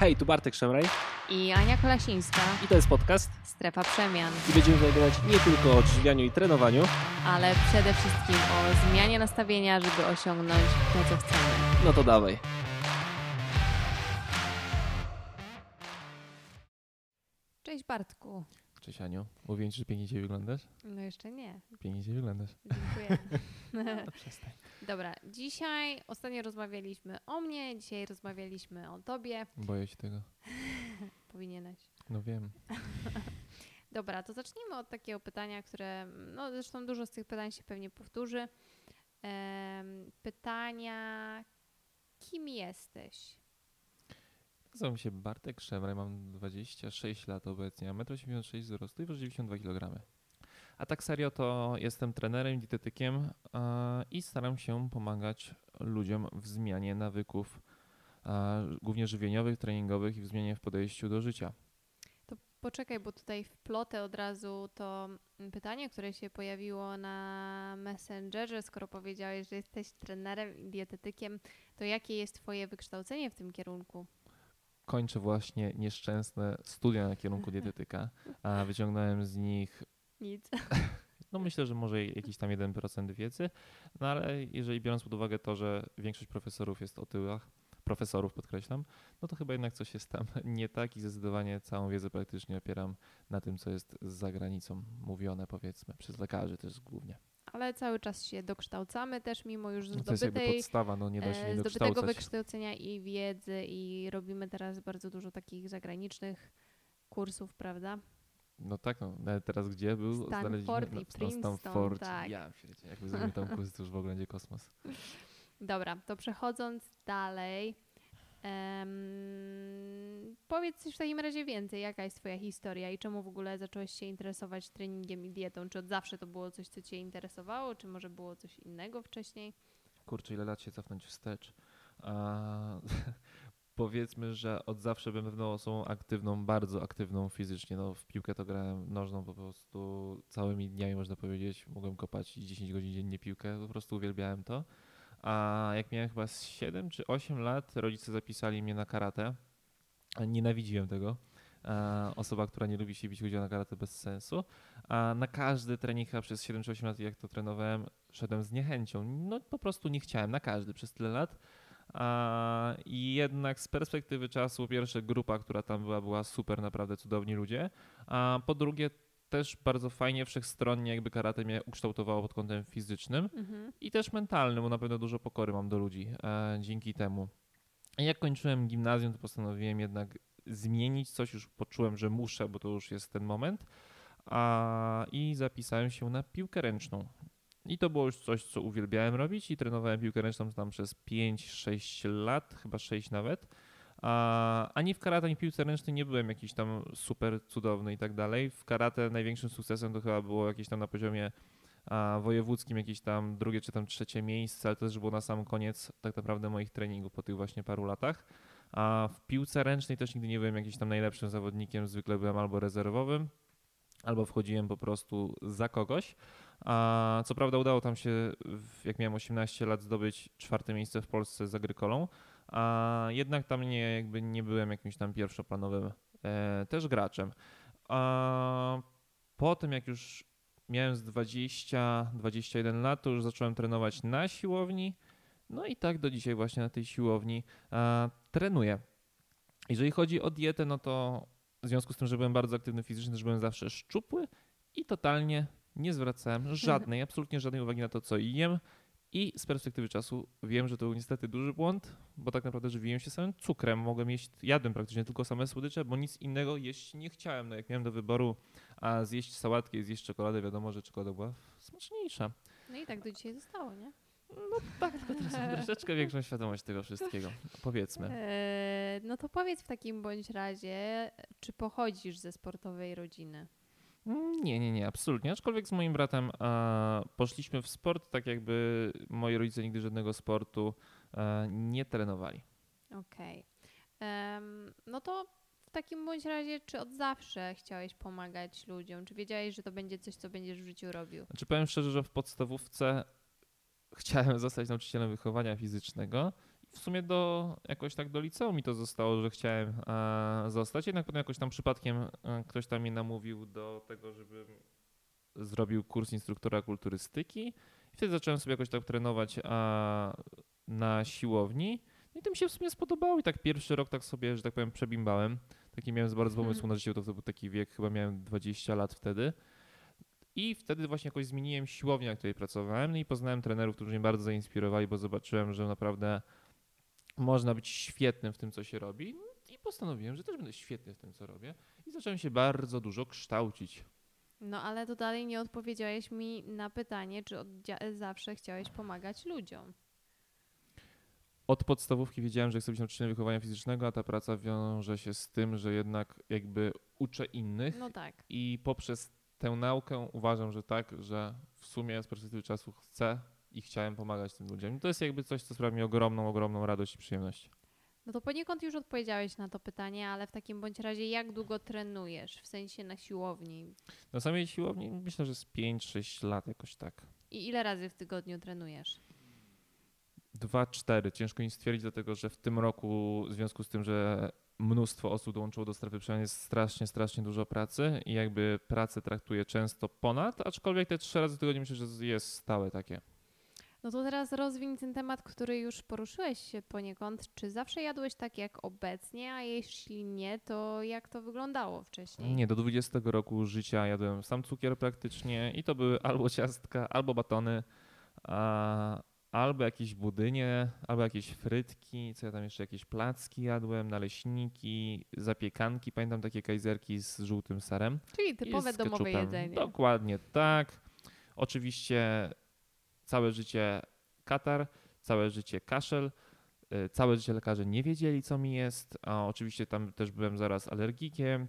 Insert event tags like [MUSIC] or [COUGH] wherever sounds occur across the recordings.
Hej, tu Bartek Szemraj i Ania Kolasińska, i to jest podcast Strefa Przemian, i będziemy rozmawiać nie tylko o odżywianiu i trenowaniu, ale przede wszystkim o zmianie nastawienia, żeby osiągnąć to, co chcemy. no to dawaj. Cześć Bartku. Cześć Aniu, mówiłem ci, że pięknie dzisiaj wyglądasz? No jeszcze nie, Pięknie dzisiaj wyglądasz. dziękuję. [LAUGHS] No przestań. Dobra, dzisiaj ostatnio rozmawialiśmy o mnie, dzisiaj rozmawialiśmy o tobie. Boję się tego. [LAUGHS] Powinieneś. No wiem. [LAUGHS] Dobra, to zacznijmy od takiego pytania, które, no zresztą dużo z tych pytań się pewnie powtórzy. Em, pytania, kim jesteś? Nazywam się Bartek Szemraj, mam 26 lat obecnie, mam 1,86 m wzrostu i waży 92 kg. A tak serio to jestem trenerem, dietetykiem a, i staram się pomagać ludziom w zmianie nawyków, a, głównie żywieniowych, treningowych i w zmianie w podejściu do życia. To poczekaj, bo tutaj wplotę od razu to pytanie, które się pojawiło na Messengerze, skoro powiedziałeś, że jesteś trenerem i dietetykiem, to jakie jest Twoje wykształcenie w tym kierunku? Kończę właśnie nieszczęsne studia na kierunku [LAUGHS] dietetyka, a wyciągnąłem z nich Nic. [LAUGHS] No myślę, że może jakiś tam 1% wiedzy, no ale jeżeli biorąc pod uwagę to, że większość profesorów jest o tyłach, profesorów podkreślam, no to chyba jednak coś jest tam [LAUGHS] nie tak i zdecydowanie całą wiedzę praktycznie opieram na tym, co jest za granicą mówione powiedzmy, przez lekarzy też głównie. Ale cały czas się dokształcamy też, mimo już No to jest jakby zdobytej, podstawa, no nie da się nie zdobytego wykształcenia i wiedzy i robimy teraz bardzo dużo takich zagranicznych kursów, prawda? No tak, no, nawet teraz gdzie był? Stanford Znaleźliśmy i na- na Princeton, Stanfordzie. tak. Ja pierdzie, jakby zrobimy tam [LAUGHS] kurs, to już w ogóle będzie kosmos. Dobra, to przechodząc dalej, em, powiedz w takim razie więcej. Jaka jest Twoja historia i czemu w ogóle zacząłeś się interesować treningiem i dietą? Czy od zawsze to było coś, co Cię interesowało, czy może było coś innego wcześniej? Kurczę, ile lat się cofnąć wstecz. A, [LAUGHS] powiedzmy, że od zawsze byłem pewną osobą aktywną, bardzo aktywną fizycznie. No, w piłkę to grałem nożną po prostu całymi dniami, można powiedzieć. Mogłem kopać 10 godzin dziennie piłkę, po prostu uwielbiałem to. A jak miałem chyba z 7 czy 8 lat, rodzice zapisali mnie na karate. Nienawidziłem tego. Osoba, która nie lubi się bić, chodziła na karate bez sensu. A na każdy trening przez 7 czy 8 lat, jak to trenowałem, szedłem z niechęcią. No po prostu nie chciałem na każdy przez tyle lat. I jednak z perspektywy czasu, pierwsze grupa, która tam była, była super, naprawdę cudowni ludzie. A po drugie, też bardzo fajnie, wszechstronnie jakby karate mnie ukształtowało pod kątem fizycznym Mhm. i też mentalnym, bo na pewno dużo pokory mam do ludzi e, dzięki temu. I jak kończyłem gimnazjum, to postanowiłem jednak zmienić coś, już poczułem, że muszę, bo to już jest ten moment. A, I zapisałem się na piłkę ręczną. I to było już coś, co uwielbiałem robić i trenowałem piłkę ręczną tam przez 5-6 lat, chyba 6 nawet. A, ani w karate, ani w piłce ręcznej nie byłem jakiś tam super cudowny i tak dalej. W karate największym sukcesem to chyba było jakieś tam na poziomie a, wojewódzkim, jakieś tam drugie czy tam trzecie miejsce, ale to też było na sam koniec tak naprawdę moich treningów po tych właśnie paru latach. A w piłce ręcznej też nigdy nie byłem jakimś tam najlepszym zawodnikiem, zwykle byłem albo rezerwowym, albo wchodziłem po prostu za kogoś. A co prawda udało tam się, jak miałem 18 lat, zdobyć czwarte miejsce w Polsce z Agrykolą, a jednak tam nie, jakby nie byłem jakimś tam pierwszoplanowym e, też graczem. A potem jak już miałem z 20-21 lat, to już zacząłem trenować na siłowni. No i tak do dzisiaj właśnie na tej siłowni e, trenuję. Jeżeli chodzi o dietę, no to w związku z tym, że byłem bardzo aktywny fizycznie, też byłem zawsze szczupły i totalnie nie zwracałem żadnej, absolutnie żadnej uwagi na to, co jem. I z perspektywy czasu wiem, że to był niestety duży błąd, bo tak naprawdę żywiłem się samym cukrem. Mogłem jeść, jadłem praktycznie tylko same słodycze, bo nic innego jeść nie chciałem. No jak miałem do wyboru, a zjeść sałatkę i zjeść czekoladę, wiadomo, że czekolada była smaczniejsza. No i tak do dzisiaj zostało, nie? Tak, tylko teraz mam troszeczkę większą świadomość tego wszystkiego, powiedzmy. Eee, no to powiedz w takim bądź razie, czy pochodzisz ze sportowej rodziny? Nie, nie, nie, absolutnie. Aczkolwiek z moim bratem e, poszliśmy w sport, tak jakby moi rodzice nigdy żadnego sportu e, nie trenowali. Okej. Em, no to w takim bądź razie, czy od zawsze chciałeś pomagać ludziom? Czy wiedziałeś, że to będzie coś, co będziesz w życiu robił? Znaczy powiem szczerze, że w podstawówce chciałem [LAUGHS] zostać nauczycielem wychowania fizycznego w sumie do jakoś tak do liceum mi to zostało, że chciałem e, zostać. Jednak potem jakoś tam przypadkiem e, ktoś tam mnie namówił do tego, żebym zrobił kurs instruktora kulturystyki. I wtedy zacząłem sobie jakoś tak trenować a, na siłowni. No i to mi się w sumie spodobało i tak pierwszy rok tak sobie, że tak powiem, przebimbałem. Taki miałem bardzo Mhm. pomysł na życie, to, to był taki wiek, chyba miałem 20 lat wtedy. I wtedy właśnie jakoś zmieniłem siłownię, na której pracowałem, no i poznałem trenerów, którzy mnie bardzo zainspirowali, bo zobaczyłem, że naprawdę można być świetnym w tym, co się robi. I postanowiłem, że też będę świetny w tym, co robię. I zacząłem się bardzo dużo kształcić. No ale to dalej nie odpowiedziałeś mi na pytanie, czy od zawsze chciałeś pomagać ludziom. Od podstawówki wiedziałem, że chcę być nauczycielem wychowania fizycznego, a ta praca wiąże się z tym, że jednak jakby uczę innych No tak. i poprzez tę naukę uważam, że tak, że w sumie z perspektywy czasu chcę i chciałem pomagać tym ludziom. I to jest jakby coś, co sprawia mi ogromną, ogromną radość i przyjemność. No to poniekąd już odpowiedziałeś na to pytanie, ale w takim bądź razie jak długo trenujesz? W sensie na siłowni. Na samej siłowni myślę, że z 5-6 lat jakoś tak. I ile razy w tygodniu trenujesz? 2-4. Ciężko mi stwierdzić, dlatego że w tym roku, w związku z tym, że mnóstwo osób dołączyło do strefy przemian, jest strasznie, strasznie dużo pracy i jakby pracę traktuję często ponad, aczkolwiek te trzy razy w tygodniu myślę, że jest stałe takie. No to teraz rozwiń ten temat, który już poruszyłeś się poniekąd. Czy zawsze jadłeś tak jak obecnie, a jeśli nie, to jak to wyglądało wcześniej? Nie, do 20 roku życia jadłem sam cukier praktycznie i to były albo ciastka, albo batony, a, albo jakieś budynie, albo jakieś frytki, co ja tam jeszcze, jakieś placki jadłem, naleśniki, zapiekanki, pamiętam takie kajzerki z żółtym serem. Czyli typowe domowe jedzenie. Dokładnie tak. Oczywiście całe życie katar, całe życie kaszel, y, całe życie lekarze nie wiedzieli, co mi jest, a oczywiście tam też byłem zaraz alergikiem,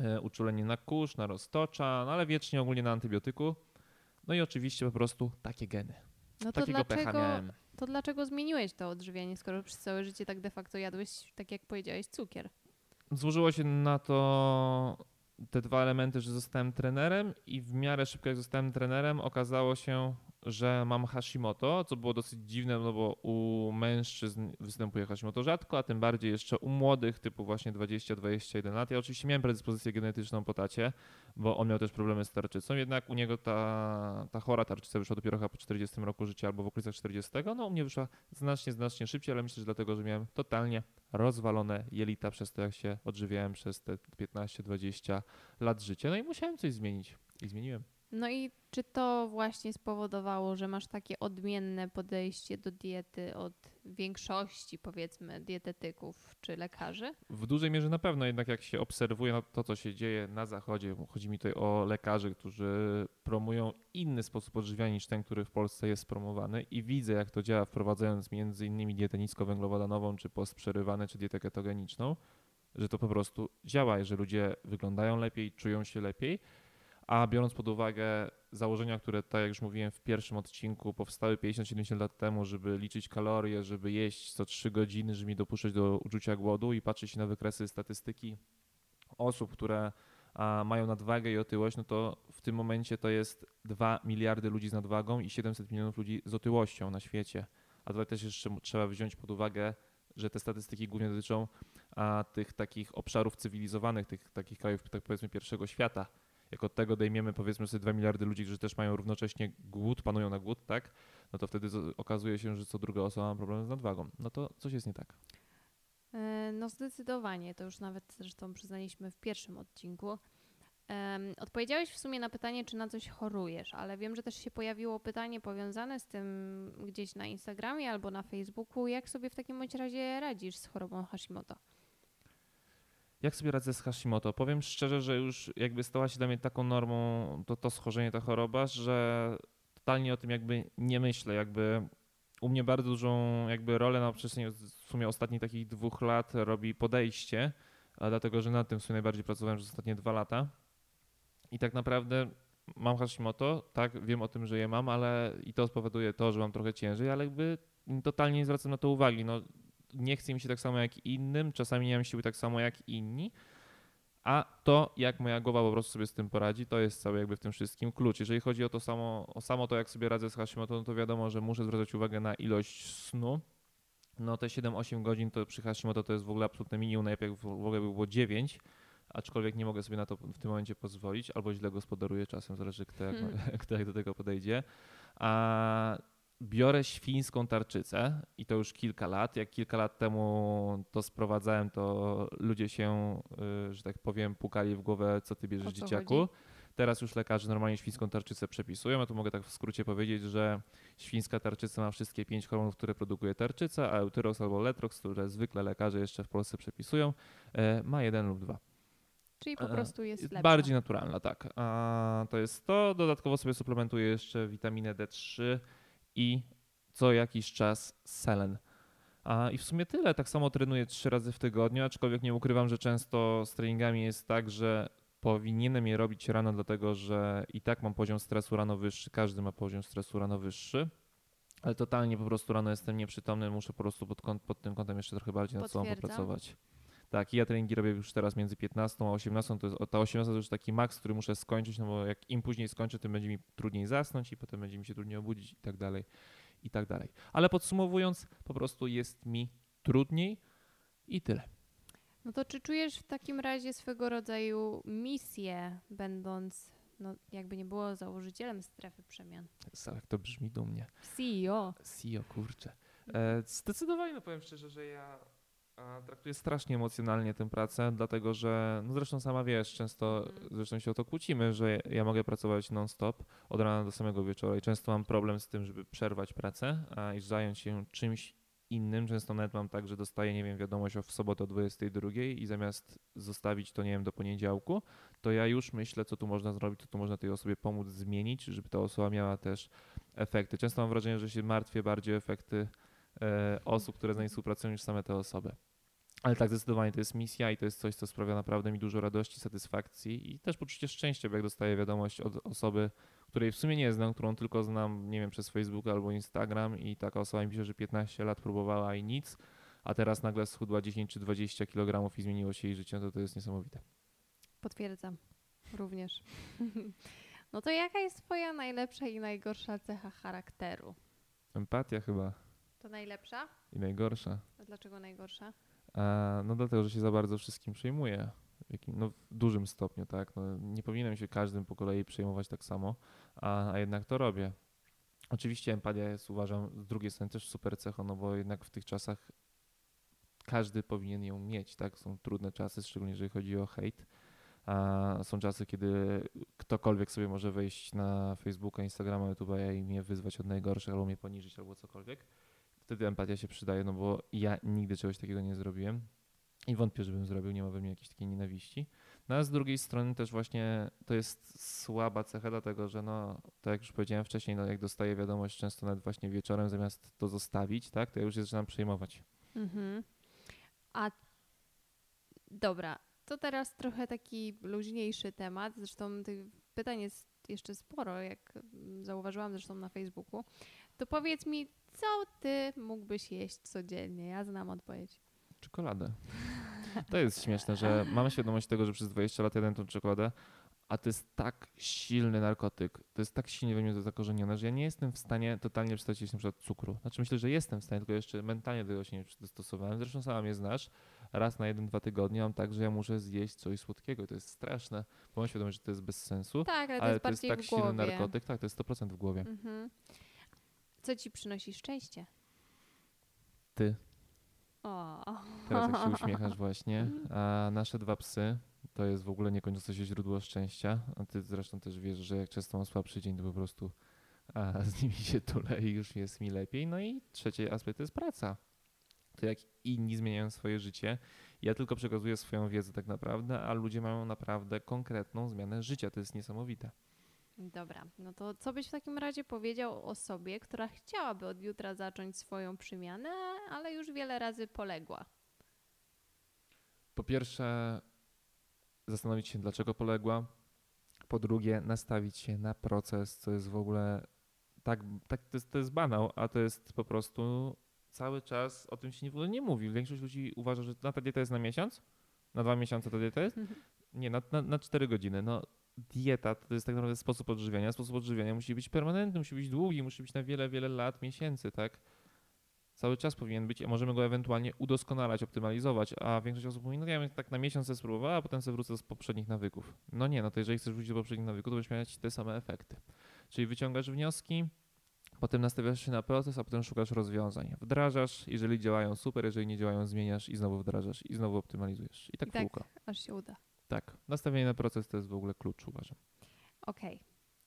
y, uczulenie na kurz, na roztocza, no ale wiecznie ogólnie na antybiotyku. No i oczywiście po prostu takie geny. No to Takiego dlaczego, miałem. to dlaczego zmieniłeś to odżywianie, skoro przez całe życie tak de facto jadłeś, tak jak powiedziałeś, cukier? Złożyło się na to te dwa elementy, że zostałem trenerem i w miarę szybko jak zostałem trenerem okazało się, że mam Hashimoto, co było dosyć dziwne, no bo u mężczyzn występuje Hashimoto rzadko, a tym bardziej jeszcze u młodych typu właśnie 20-21 lat. Ja oczywiście miałem predyspozycję genetyczną po tacie, bo on miał też problemy z tarczycą, jednak u niego ta, ta chora tarczyca wyszła dopiero chyba po 40 roku życia albo w okolicach 40. No u mnie wyszła znacznie, znacznie szybciej, ale myślę, że dlatego, że miałem totalnie rozwalone jelita przez to, jak się odżywiałem przez te 15-20 lat życia. No i musiałem coś zmienić i zmieniłem. No i czy to właśnie spowodowało, że masz takie odmienne podejście do diety od większości, powiedzmy, dietetyków czy lekarzy? W dużej mierze na pewno, jednak jak się obserwuje no, to, co się dzieje na zachodzie, chodzi mi tutaj o lekarzy, którzy promują inny sposób odżywiania niż ten, który w Polsce jest promowany i widzę, jak to działa, wprowadzając między innymi dietę niskowęglowodanową, czy postprzerywane, czy dietę ketogeniczną, że to po prostu działa, że ludzie wyglądają lepiej, czują się lepiej, a biorąc pod uwagę założenia, które, tak jak już mówiłem w pierwszym odcinku, powstały 50-70 lat temu, żeby liczyć kalorie, żeby jeść co 3 godziny, żeby nie dopuszczać do uczucia głodu i patrzeć na wykresy statystyki osób, które mają nadwagę i otyłość, no to w tym momencie to jest 2 miliardy ludzi z nadwagą i 700 milionów ludzi z otyłością na świecie. A tutaj też jeszcze trzeba wziąć pod uwagę, że te statystyki głównie dotyczą tych takich obszarów cywilizowanych, tych takich krajów, tak powiedzmy, pierwszego świata. Jak od tego dejmiemy powiedzmy sobie 2 miliardy ludzi, którzy też mają równocześnie głód, panują na głód, tak? No to wtedy okazuje się, że co druga osoba ma problem z nadwagą. No to coś jest nie tak. E, No zdecydowanie, to już nawet zresztą przyznaliśmy w pierwszym odcinku. Odpowiedziałeś w sumie na pytanie, czy na coś chorujesz, ale wiem, że też się pojawiło pytanie powiązane z tym gdzieś na Instagramie albo na Facebooku. Jak sobie w takim bądź razie radzisz z chorobą Hashimoto? Jak sobie radzę z Hashimoto? Powiem szczerze, że już jakby stała się dla mnie taką normą to, to schorzenie, ta choroba, że totalnie o tym jakby nie myślę. Jakby u mnie bardzo dużą jakby rolę na przestrzeni w sumie ostatnich takich dwóch lat robi podejście, dlatego, że nad tym w sumie najbardziej pracowałem przez ostatnie dwa lata. I tak naprawdę mam Hashimoto, tak, wiem o tym, że je mam, ale i to spowoduje to, że mam trochę ciężej, ale jakby totalnie nie zwracam na to uwagi. No, nie chce mi się tak samo jak innym, czasami nie mam siły tak samo jak inni, a to, jak moja głowa po prostu sobie z tym poradzi, to jest cały jakby w tym wszystkim klucz. Jeżeli chodzi o to samo, o samo to, jak sobie radzę z Hashimoto, no to wiadomo, że muszę zwracać uwagę na ilość snu, no te 7-8 godzin to przy Hashimoto to jest w ogóle absolutne minimum, najlepiej w ogóle by było 9, aczkolwiek nie mogę sobie na to w tym momencie pozwolić, albo źle gospodaruję czasem, zależy kto jak, Hmm. [LAUGHS] kto jak do tego podejdzie. A biorę świńską tarczycę i to już kilka lat. Jak kilka lat temu to sprowadzałem, to ludzie się, y, że tak powiem, pukali w głowę, co ty bierzesz co dzieciaku. chodzi? Teraz już lekarze normalnie świńską tarczycę przepisują. Ja tu mogę tak w skrócie powiedzieć, że świńska tarczyca ma wszystkie pięć hormonów, które produkuje tarczyca, a Eutyrox albo Letrox, które zwykle lekarze jeszcze w Polsce przepisują, e, ma jeden lub dwa. Czyli po E, prostu jest Jest lepsza. bardziej naturalna, tak. A to jest to. Dodatkowo sobie suplementuję jeszcze witaminę D3 i co jakiś czas selen. A I w sumie tyle. Tak samo trenuję trzy razy w tygodniu, aczkolwiek nie ukrywam, że często z treningami jest tak, że powinienem je robić rano, dlatego że i tak mam poziom stresu rano wyższy, każdy ma poziom stresu rano wyższy. Ale totalnie po prostu rano jestem nieprzytomny, muszę po prostu pod, pod tym kątem jeszcze trochę bardziej nad sobą popracować. Tak, i ja treningi robię już teraz między 15 a 18. To jest, ta 18 to już taki maks, który muszę skończyć, no bo jak im później skończę, tym będzie mi trudniej zasnąć i potem będzie mi się trudniej obudzić i tak dalej, i tak dalej. Ale podsumowując, po prostu jest mi trudniej i tyle. No to czy czujesz w takim razie swego rodzaju misję, będąc, no jakby nie było, założycielem strefy przemian? Jak to brzmi dumnie. CEO. CEO, kurczę. E, zdecydowanie, no powiem szczerze, że ja a, traktuję strasznie emocjonalnie tę pracę, dlatego że, no zresztą sama wiesz, często, Mhm. zresztą się o to kłócimy, że ja mogę pracować non-stop od rana do samego wieczora i często mam problem z tym, żeby przerwać pracę a, i zająć się czymś innym. Często nawet mam tak, że dostaję, nie wiem, wiadomość o w sobotę o 22 i zamiast zostawić to, nie wiem, do poniedziałku, to ja już myślę, co tu można zrobić, co tu można tej osobie pomóc zmienić, żeby ta osoba miała też efekty. Często mam wrażenie, że się martwię bardziej efekty e, osób, które z nami współpracują, niż same te osoby. Ale tak, zdecydowanie to jest misja i to jest coś, co sprawia naprawdę mi dużo radości, satysfakcji i też poczucie szczęścia, bo jak dostaję wiadomość od osoby, której w sumie nie znam, którą tylko znam, nie wiem, przez Facebook albo Instagram i taka osoba mi pisze, że 15 lat próbowała i nic, a teraz nagle schudła 10 czy 20 kg i zmieniło się jej życie, no to to jest niesamowite. Potwierdzam. Również. [LAUGHS] No to jaka jest twoja najlepsza i najgorsza cecha charakteru? Empatia chyba To najlepsza? i najgorsza. A dlaczego najgorsza? A, no dlatego, że się za bardzo wszystkim jakim, no, w dużym stopniu, tak. No, nie powinienem się każdym po kolei przejmować tak samo, a, a jednak to robię. Oczywiście empatia jest, uważam, z drugiej strony też super cechą, no bo jednak w tych czasach każdy powinien ją mieć, tak. Są trudne czasy, szczególnie jeżeli chodzi o hejt. A są czasy, kiedy ktokolwiek sobie może wejść na Facebooka, Instagrama, YouTube'a i mnie wyzwać od najgorszych, albo mnie poniżyć, albo cokolwiek. Wtedy empatia się przydaje, no bo ja nigdy czegoś takiego nie zrobiłem i wątpię, żebym zrobił, nie ma we mnie jakiejś takiej nienawiści. No a z drugiej strony też właśnie to jest słaba cecha, dlatego że no, tak jak już powiedziałem wcześniej, no jak dostaję wiadomość często nawet właśnie wieczorem, zamiast to zostawić, tak, to ja już się zaczynam przejmować. Mhm. A dobra, to teraz trochę taki luźniejszy temat. Zresztą tych pytań jest jeszcze sporo, jak mm, zauważyłam zresztą na Facebooku. To powiedz mi, co ty mógłbyś jeść codziennie? Ja znam odpowiedź. Czekoladę. To jest śmieszne, że mam świadomość tego, że przez 20 lat jadłem tą czekoladę, a to jest tak silny narkotyk, to jest tak silnie we mnie to zakorzenione, że ja nie jestem w stanie totalnie przestać na przykład cukru. Znaczy myślę, że jestem w stanie, tylko jeszcze mentalnie do tego się nie przystosowałem. Zresztą sama mnie znasz, raz na jeden, dwa tygodnie mam tak, że ja muszę zjeść coś słodkiego i to jest straszne, bo mam świadomość, że to jest bez sensu, Tak, ale to ale jest to jest tak silny narkotyk, tak, to jest 100% w głowie. Mhm. Co ci przynosi szczęście? Ty, O. teraz jak się [LAUGHS] uśmiechasz właśnie, a nasze dwa psy to jest w ogóle niekończące się źródło szczęścia. A ty zresztą też wiesz, że jak często mam słabszy dzień, to po prostu a, [LAUGHS] z nimi się tulę i już jest mi lepiej. No i trzeci aspekt to jest praca. To jak inni zmieniają swoje życie, ja tylko przekazuję swoją wiedzę tak naprawdę, a ludzie mają naprawdę konkretną zmianę życia. To jest niesamowite. Dobra, no to co byś w takim razie powiedział osobie, która chciałaby od jutra zacząć swoją przemianę, ale już wiele razy poległa? Po pierwsze, zastanowić się, dlaczego poległa. Po drugie, nastawić się na proces, co jest w ogóle tak, tak to, jest, to jest banał, a to jest po prostu cały czas o tym się w ogóle nie mówi. Większość ludzi uważa, że na ta dieta jest na miesiąc, na dwa miesiące ta dieta jest. [LAUGHS] Nie, na, na, na 4 godziny. No, dieta to jest tak naprawdę sposób odżywiania. Sposób odżywiania musi być permanentny, musi być długi, musi być na wiele, wiele lat, miesięcy, tak? Cały czas powinien być, a możemy go ewentualnie udoskonalać, optymalizować, a większość osób mówi, no ja bym tak na miesiąc sobie spróbowała, a potem sobie wrócę z poprzednich nawyków. No nie, no to jeżeli chcesz wrócić do poprzednich nawyków, to będziesz mieć te same efekty. Czyli wyciągasz wnioski, potem nastawiasz się na proces, a potem szukasz rozwiązań. Wdrażasz, jeżeli działają super, jeżeli nie działają zmieniasz i znowu wdrażasz i znowu optymalizujesz. I tak I tak. kółko. Aż się uda. Tak, nastawienie na proces to jest w ogóle klucz, uważam. Okej.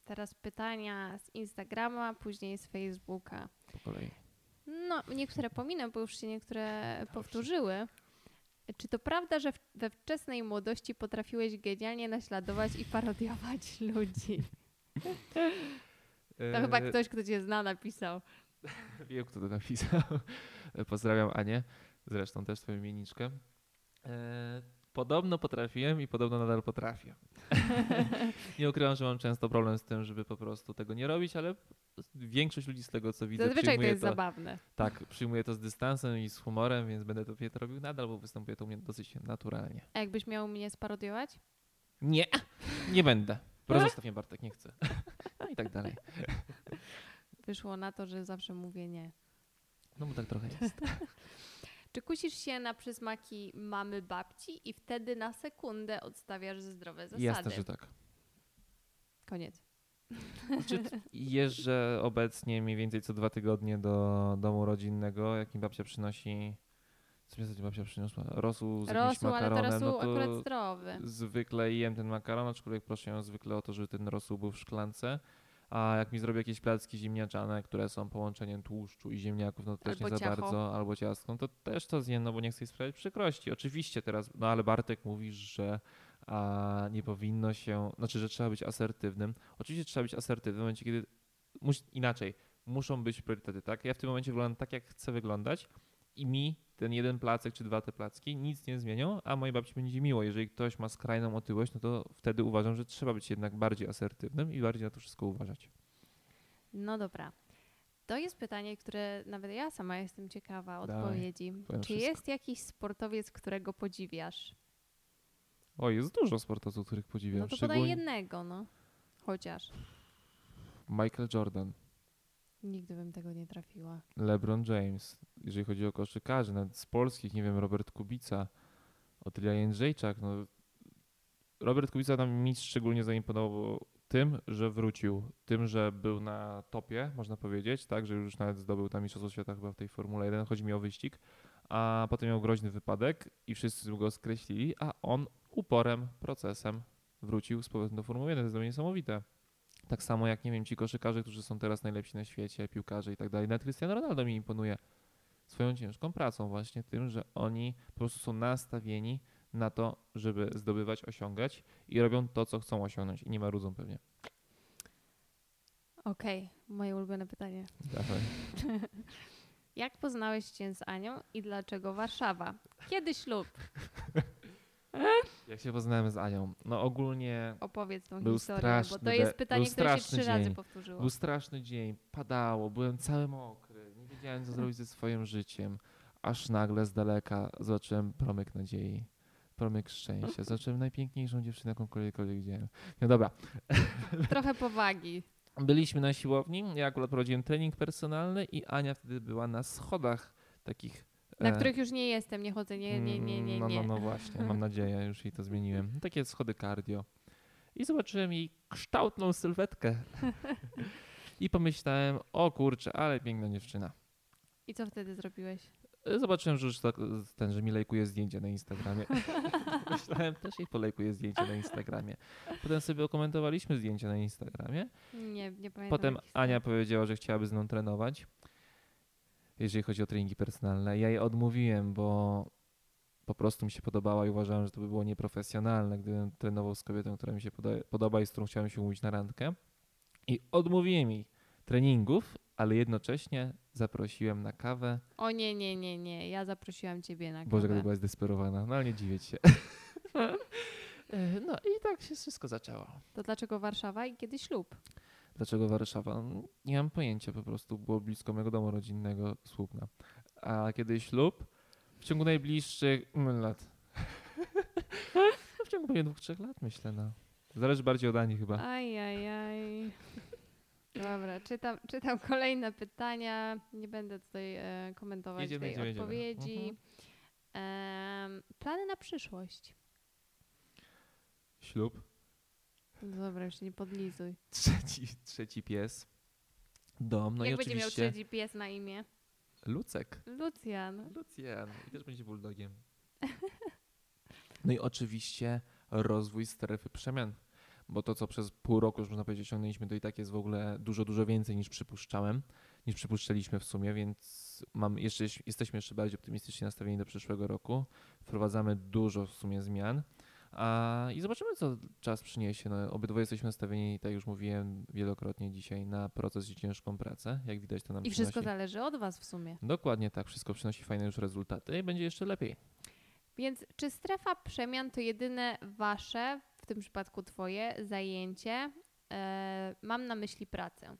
Teraz pytania z Instagrama, później z Facebooka. Po kolei. No, niektóre pominę, bo już się niektóre powtórzyły. Czy to prawda, że w, we wczesnej młodości potrafiłeś genialnie naśladować i parodiować [LAUGHS] ludzi? To chyba Eee, ktoś, kto cię zna, napisał. [LAUGHS] Wiem, kto to napisał. [LAUGHS] Pozdrawiam Anię, zresztą też twoją imienniczkę. Podobno potrafiłem i podobno nadal potrafię. [LAUGHS] nie ukrywam, że mam często problem z tym, żeby po prostu tego nie robić, ale większość ludzi z tego, co widzę, Zazwyczaj to jest zabawne. Tak, przyjmuję to z dystansem i z humorem, więc będę to, to robił nadal, bo występuje to u mnie dosyć naturalnie. A jakbyś miał mnie sparodiować? Nie, nie będę. Proszę, mnie Bartek, nie chcę. No i tak dalej. Wyszło na to, że zawsze mówię nie. No bo tak trochę jest. [LAUGHS] Czy kusisz się na przysmaki mamy babci i wtedy na sekundę odstawiasz zdrowe zasady? Jasne, że tak. Koniec. Znaczy, [LAUGHS] jeżdżę obecnie mniej więcej co dwa tygodnie do domu rodzinnego, jak mi babcia przynosi. Co mi babcia przyniosła? Rosół z jakimś Rosół, ale to makaronem. rosół no to akurat zdrowy. zwykle jem ten makaron, aczkolwiek proszę ją zwykle o to, żeby ten rosół był w szklance. A jak mi zrobi jakieś placki ziemniaczane, które są połączeniem tłuszczu i ziemniaków, no to też Albo nie za ciacho. bardzo, albo ciastko, no to też to zjem, no bo nie chcę sprawiać przykrości. Oczywiście teraz, no ale Bartek mówi, że a, nie powinno się, znaczy, że trzeba być asertywnym. Oczywiście trzeba być asertywnym w momencie, kiedy, mus, inaczej, muszą być priorytety, tak? Ja w tym momencie wyglądam tak, jak chcę wyglądać i mi ten jeden placek czy dwa te placki nic nie zmienią, a mojej babci będzie miło. Jeżeli ktoś ma skrajną otyłość, no to wtedy uważam, że trzeba być jednak bardziej asertywnym i bardziej na to wszystko uważać. No dobra. To jest pytanie, które nawet ja sama jestem ciekawa odpowiedzi. powiem Czy wszystko. jest jakiś sportowiec, którego podziwiasz? O, jest dużo sportowców, których podziwiam. No to podaj jednego, no. Chociaż. Michael Jordan, Nigdy bym tego nie trafiła. LeBron James, jeżeli chodzi o koszykarzy, nawet z polskich, nie wiem, Robert Kubica, Otylia Jędrzejczak, no Robert Kubica nam mi szczególnie zaimponował tym, że wrócił, tym, że był na topie, można powiedzieć, tak, że już nawet zdobył tam Mistrzostwo Świata chyba w tej Formule 1, chodzi mi o wyścig, a potem miał groźny wypadek i wszyscy go skreślili, a on uporem, procesem wrócił z powrotem do Formuły 1, to jest dla mnie niesamowite. Tak samo jak, nie wiem, ci koszykarze, którzy są teraz najlepsi na świecie, piłkarze i tak dalej. Nawet Cristiano Ronaldo mi imponuje swoją ciężką pracą właśnie tym, że oni po prostu są nastawieni na to, żeby zdobywać, osiągać i robią to, co chcą osiągnąć i nie marudzą pewnie. Okej, moje ulubione pytanie. Dawaj. [LAUGHS] Jak poznałeś się z Anią i dlaczego Warszawa? Kiedy ślub? [LAUGHS] Jak się poznałem z Anią? No ogólnie Opowiedz tą Był historię, bo straszny to jest pytanie, które się trzy razy dzień. powtórzyło. był straszny dzień, padało, byłem cały mokry, nie wiedziałem, co zrobić ze swoim życiem, aż nagle z daleka zobaczyłem promyk nadziei. Promyk szczęścia. [LAUGHS] Zobaczyłem najpiękniejszą dziewczynę, jakąkolwiek widziałem. No dobra, [LAUGHS] Trochę powagi. Byliśmy na siłowni, ja akurat prowadziłem trening personalny i Ania wtedy była na schodach takich. Na e, których już nie jestem, nie chodzę, nie, nie, nie, nie, No, no, no właśnie, mam [LAUGHS] nadzieję, już jej to zmieniłem. Takie schody cardio. I zobaczyłem jej kształtną sylwetkę. I pomyślałem, o kurczę, ale piękna dziewczyna. I co wtedy zrobiłeś? E, Zobaczyłem, że już tak, ten, że mi lajkuje zdjęcie na Instagramie. [LAUGHS] Myślałem, też jej polajkuję zdjęcie na Instagramie. Potem sobie okomentowaliśmy zdjęcia na Instagramie. Nie, nie pamiętam. Potem Ania powiedziała, że chciałaby z mną trenować, jeżeli chodzi o treningi personalne. Ja jej odmówiłem, bo po prostu mi się podobała i uważałem, że to by było nieprofesjonalne, gdybym trenował z kobietą, która mi się podoba i z którą chciałem się umówić na randkę. I odmówiłem jej treningów, ale jednocześnie zaprosiłem na kawę. O nie, nie, nie, nie. Ja zaprosiłam ciebie na Boże, kawę. gdy była zdesperowana, no ale nie dziwię się. [LAUGHS] no i tak się wszystko zaczęło. To dlaczego Warszawa i kiedy ślub? Dlaczego Warszawa? Nie mam pojęcia, po prostu było blisko mojego domu rodzinnego, Słupna. A kiedy ślub? W ciągu najbliższych mm, lat. no [LAUGHS] w ciągu pewnie dwóch, trzech lat myślę, no. Zależy bardziej od Ani chyba. Aj, aj, aj. Dobra, czytam, czytam kolejne pytania. Nie będę tutaj e, komentować Jedziemy, tej jedziemy, jedziemy. odpowiedzi. Mhm. Em, plany na przyszłość. Ślub. No Dobra, już nie podlizuj. Trzeci, trzeci pies. Dom. No Jak i będzie miał oczywiście trzeci pies na imię? Lucek. Lucjan. Lucjan. I też będzie bulldogiem. No i oczywiście rozwój strefy przemian. Bo to, co przez pół roku już można powiedzieć osiągnęliśmy, to i tak jest w ogóle dużo, dużo więcej niż przypuszczałem, niż przypuszczaliśmy w sumie, więc mam jeszcze, jesteśmy jeszcze bardziej optymistycznie nastawieni do przyszłego roku. Wprowadzamy dużo w sumie zmian. A, I zobaczymy, co czas przyniesie. No, obydwoje jesteśmy nastawieni, tak już mówiłem wielokrotnie dzisiaj, na proces i ciężką pracę. Jak widać, to nam I wszystko przynosi. zależy od Was w sumie. Dokładnie tak, wszystko przynosi fajne już rezultaty i będzie jeszcze lepiej. Więc czy strefa przemian to jedyne Wasze, w tym przypadku Twoje, zajęcie? E, mam na myśli pracę.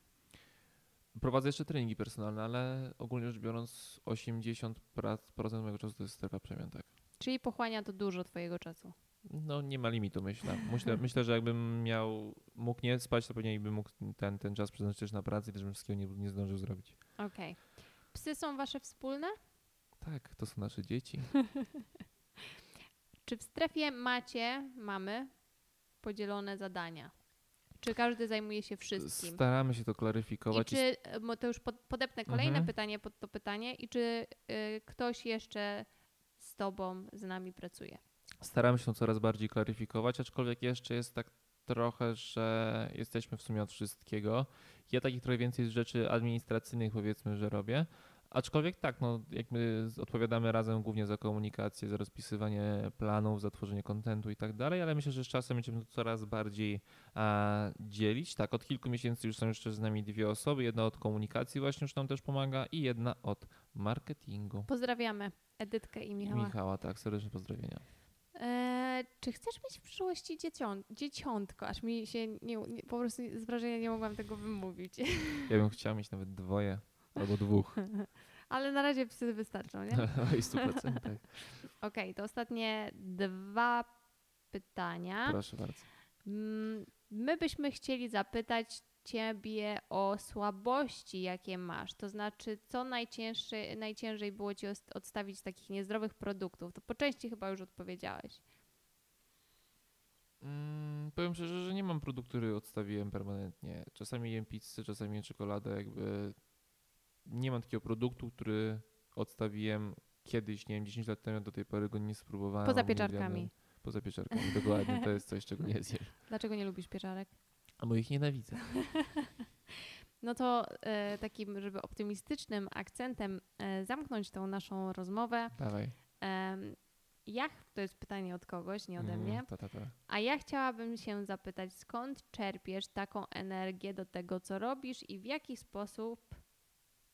Prowadzę jeszcze treningi personalne, ale ogólnie rzecz biorąc 80% mojego czasu to jest strefa przemian, tak. Czyli pochłania to dużo Twojego czasu. No nie ma limitu, myślę. Myślę, [LAUGHS] myślę że jakbym miał, mógł nie spać, to pewnie bym mógł ten, ten czas przeznaczyć też na pracę i też bym wszystkiego nie, nie zdążył zrobić. Okej. Psy są Wasze wspólne? Tak, to są nasze dzieci. [LAUGHS] Czy w strefie macie, mamy podzielone zadania? Czy każdy zajmuje się wszystkim? Staramy się to klaryfikować. i czy, bo to już pod, podepnę kolejne Mhm. pytanie pod to pytanie, i czy y, ktoś jeszcze z Tobą, z nami pracuje? Staramy się to coraz bardziej klaryfikować, aczkolwiek jeszcze jest tak trochę, że jesteśmy w sumie od wszystkiego. Ja takich trochę więcej rzeczy administracyjnych powiedzmy, że robię. Aczkolwiek tak, no, jak my odpowiadamy razem głównie za komunikację, za rozpisywanie planów, za tworzenie kontentu i tak dalej, ale myślę, że z czasem będziemy to coraz bardziej a, dzielić. Tak, od kilku miesięcy już są jeszcze z nami dwie osoby. Jedna od komunikacji właśnie już nam też pomaga i jedna od marketingu. Pozdrawiamy Edytkę i Michała. Michała, tak, serdeczne pozdrowienia. E, czy chcesz mieć w przyszłości dziecią- dzieciątko? Aż mi się nie, nie, po prostu z wrażenia nie mogłam tego wymówić. [LAUGHS] Ja bym chciał mieć nawet dwoje albo dwóch. [LAUGHS] Ale na razie psy wystarczą, nie? Oj, 100%. Tak. Okej, to ostatnie dwa pytania. Proszę bardzo. Mm, My byśmy chcieli zapytać Ciebie o słabości, jakie masz. To znaczy, co najcięższy, najciężej było Ci odstawić z takich niezdrowych produktów? To po części chyba już odpowiedziałeś. Mm, powiem szczerze, że nie mam produktu, który odstawiłem permanentnie. Czasami jem pizzę, czasami jem czekoladę, jakby nie mam takiego produktu, który odstawiłem kiedyś, nie wiem, 10 lat temu, do tej pory go nie spróbowałem. Poza nie pieczarkami. Poza pieczarkami, dokładnie. To jest coś, czego nie zjem. [LAUGHS] Dlaczego nie lubisz pieczarek? A bo ich nienawidzę. [LAUGHS] No to e, takim, żeby optymistycznym akcentem e, zamknąć tą naszą rozmowę. Dawaj. em, ja, to jest pytanie od kogoś, nie ode Mm, mnie, Ta, ta, ta. a ja chciałabym się zapytać, skąd czerpiesz taką energię do tego, co robisz i w jaki sposób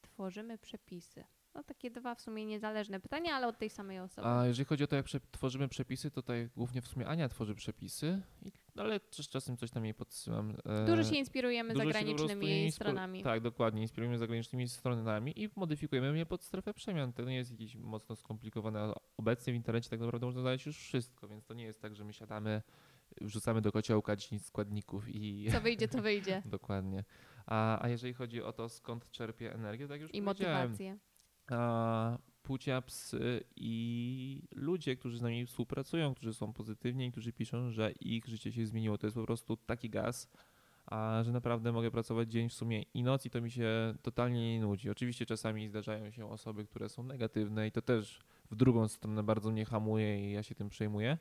tworzymy przepisy? No takie dwa w sumie niezależne pytania, ale od tej samej osoby. A jeżeli chodzi o to, jak prze- tworzymy przepisy, to tutaj głównie w sumie Ania tworzy przepisy, i, ale też czasem coś tam jej podsyłam. E, Dużo się inspirujemy Dużo się zagranicznymi inspo- stronami. Tak, dokładnie. Inspirujemy zagranicznymi stronami i modyfikujemy je pod strefę przemian. To nie jest jakieś mocno skomplikowane. Obecnie w internecie tak naprawdę można znaleźć już wszystko, więc to nie jest tak, że my siadamy, wrzucamy do kociołka 10 składników i... Co wyjdzie, to wyjdzie. [LAUGHS] Dokładnie. A, a jeżeli chodzi o to, skąd czerpię energię, tak już I motywację. A, płcia, psy i ludzie, którzy z nami współpracują, którzy są pozytywni którzy piszą, że ich życie się zmieniło. To jest po prostu taki gaz, a że naprawdę mogę pracować dzień w sumie i noc i to mi się totalnie nie nudzi. Oczywiście czasami zdarzają się osoby, które są negatywne i to też w drugą stronę bardzo mnie hamuje i ja się tym przejmuję.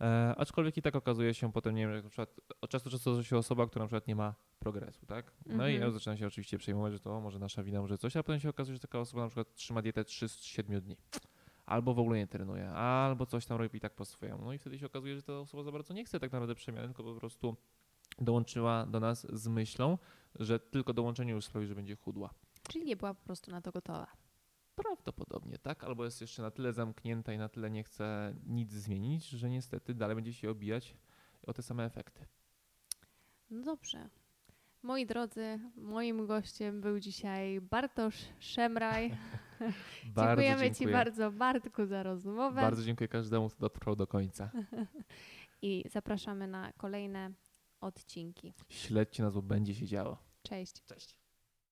E, aczkolwiek i tak okazuje się potem, nie wiem, że na przykład od czasu do czasu zdarza się osoba, która na przykład nie ma progresu, tak? No i Mhm. ja zaczynam się oczywiście przejmować, że to o, może nasza wina, może coś, a potem się okazuje, że taka osoba na przykład trzyma dietę 3 z 7 dni. Albo w ogóle nie trenuje, albo coś tam robi tak po swojemu. No i wtedy się okazuje, że ta osoba za bardzo nie chce tak naprawdę przemiany, tylko po prostu dołączyła do nas z myślą, że tylko dołączenie już sprawi, że będzie chudła. Czyli nie była po prostu na to gotowa. Prawdopodobnie tak, albo jest jeszcze na tyle zamknięta i na tyle nie chce nic zmienić, że niestety dalej będzie się obijać o te same efekty. No dobrze. Moi drodzy, moim gościem był dzisiaj Bartosz Szemraj. [LAUGHS] [LAUGHS] Dziękujemy Ci dziękuję. bardzo, Bartku, za rozmowę Bardzo dziękuję każdemu, kto dotrwał do końca. [LAUGHS] i zapraszamy na kolejne odcinki. Śledźcie nas, bo będzie się działo. Cześć. Cześć.